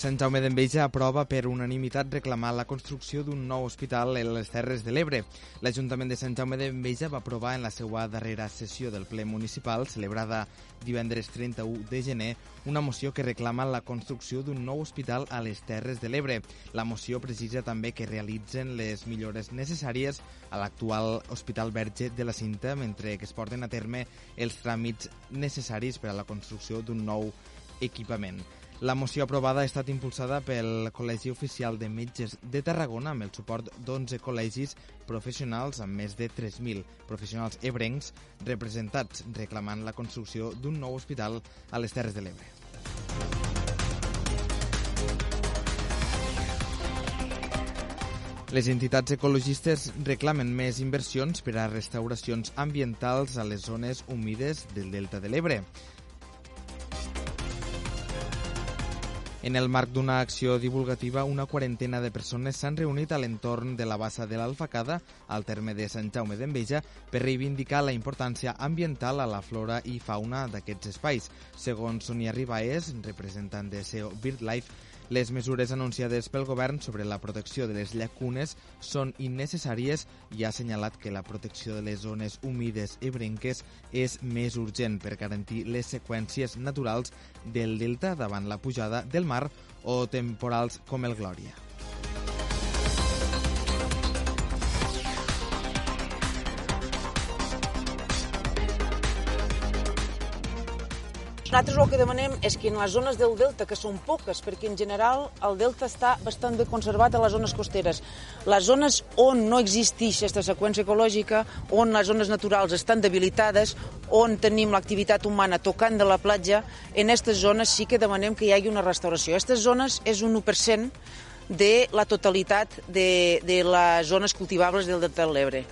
Sant Jaume d'Enveja aprova per unanimitat reclamar la construcció d'un nou hospital a les Terres de l'Ebre. L'Ajuntament de Sant Jaume d'Enveja va aprovar en la seva darrera sessió del ple municipal, celebrada divendres 31 de gener, una moció que reclama la construcció d'un nou hospital a les Terres de l'Ebre. La moció precisa també que realitzen les millores necessàries a l'actual Hospital Verge de la Cinta mentre que es porten a terme els tràmits necessaris per a la construcció d'un nou equipament. La moció aprovada ha estat impulsada pel Col·legi Oficial de Metges de Tarragona amb el suport d'11 col·legis professionals amb més de 3.000 professionals ebrencs representats reclamant la construcció d'un nou hospital a les Terres de l'Ebre. Les entitats ecologistes reclamen més inversions per a restauracions ambientals a les zones humides del Delta de l'Ebre. En el marc d'una acció divulgativa, una quarantena de persones s'han reunit a l'entorn de la bassa de l'Alfacada, al terme de Sant Jaume d'Enveja, per reivindicar la importància ambiental a la flora i fauna d'aquests espais. Segons Sonia Ribaez, representant de SEO BirdLife, les mesures anunciades pel govern sobre la protecció de les llacunes són innecessàries i ha assenyalat que la protecció de les zones humides i brenques és més urgent per garantir les seqüències naturals del delta davant la pujada del mar o temporals com el Glòria. Nosaltres el que demanem és que en les zones del delta, que són poques, perquè en general el delta està bastant bé conservat a les zones costeres, les zones on no existeix aquesta seqüència ecològica, on les zones naturals estan debilitades, on tenim l'activitat humana tocant de la platja, en aquestes zones sí que demanem que hi hagi una restauració. Aquestes zones és un 1% de la totalitat de, de les zones cultivables del delta de l'Ebre.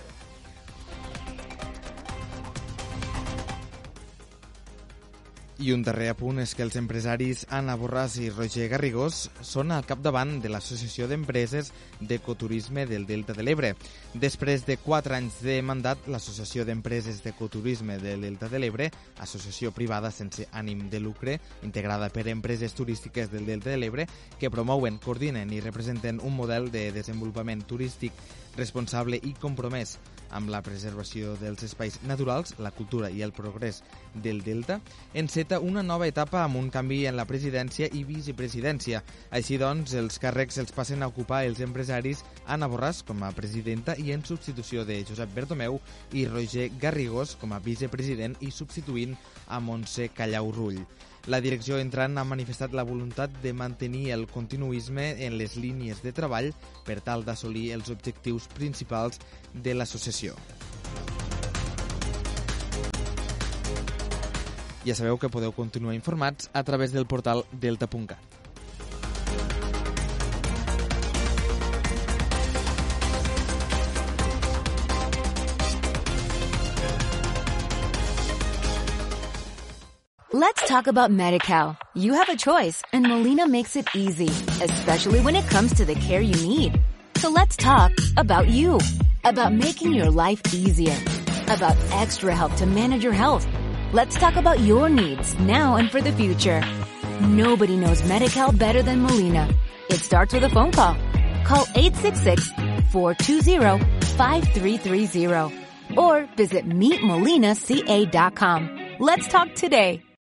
I un darrer apunt és que els empresaris Anna Borràs i Roger Garrigós són al capdavant de l'Associació d'Empreses d'Ecoturisme del Delta de l'Ebre. Després de quatre anys de mandat, l'Associació d'Empreses d'Ecoturisme del Delta de l'Ebre, associació privada sense ànim de lucre, integrada per empreses turístiques del Delta de l'Ebre, que promouen, coordinen i representen un model de desenvolupament turístic responsable i compromès amb la preservació dels espais naturals, la cultura i el progrés del Delta, enceta una nova etapa amb un canvi en la presidència i vicepresidència. Així doncs, els càrrecs els passen a ocupar els empresaris Anna Borràs com a presidenta i en substitució de Josep Bertomeu i Roger Garrigós com a vicepresident i substituint a Montse Callau Rull. La direcció entrant ha manifestat la voluntat de mantenir el continuisme en les línies de treball per tal d'assolir els objectius principals de l'associació. Ja sabeu que podeu continuar informats a través del portal delta.cat. Let's talk about MediCal. You have a choice and Molina makes it easy, especially when it comes to the care you need. So let's talk about you, about making your life easier, about extra help to manage your health. Let's talk about your needs now and for the future. Nobody knows MediCal better than Molina. It starts with a phone call. Call 866-420-5330 or visit meetmolinaca.com. Let's talk today.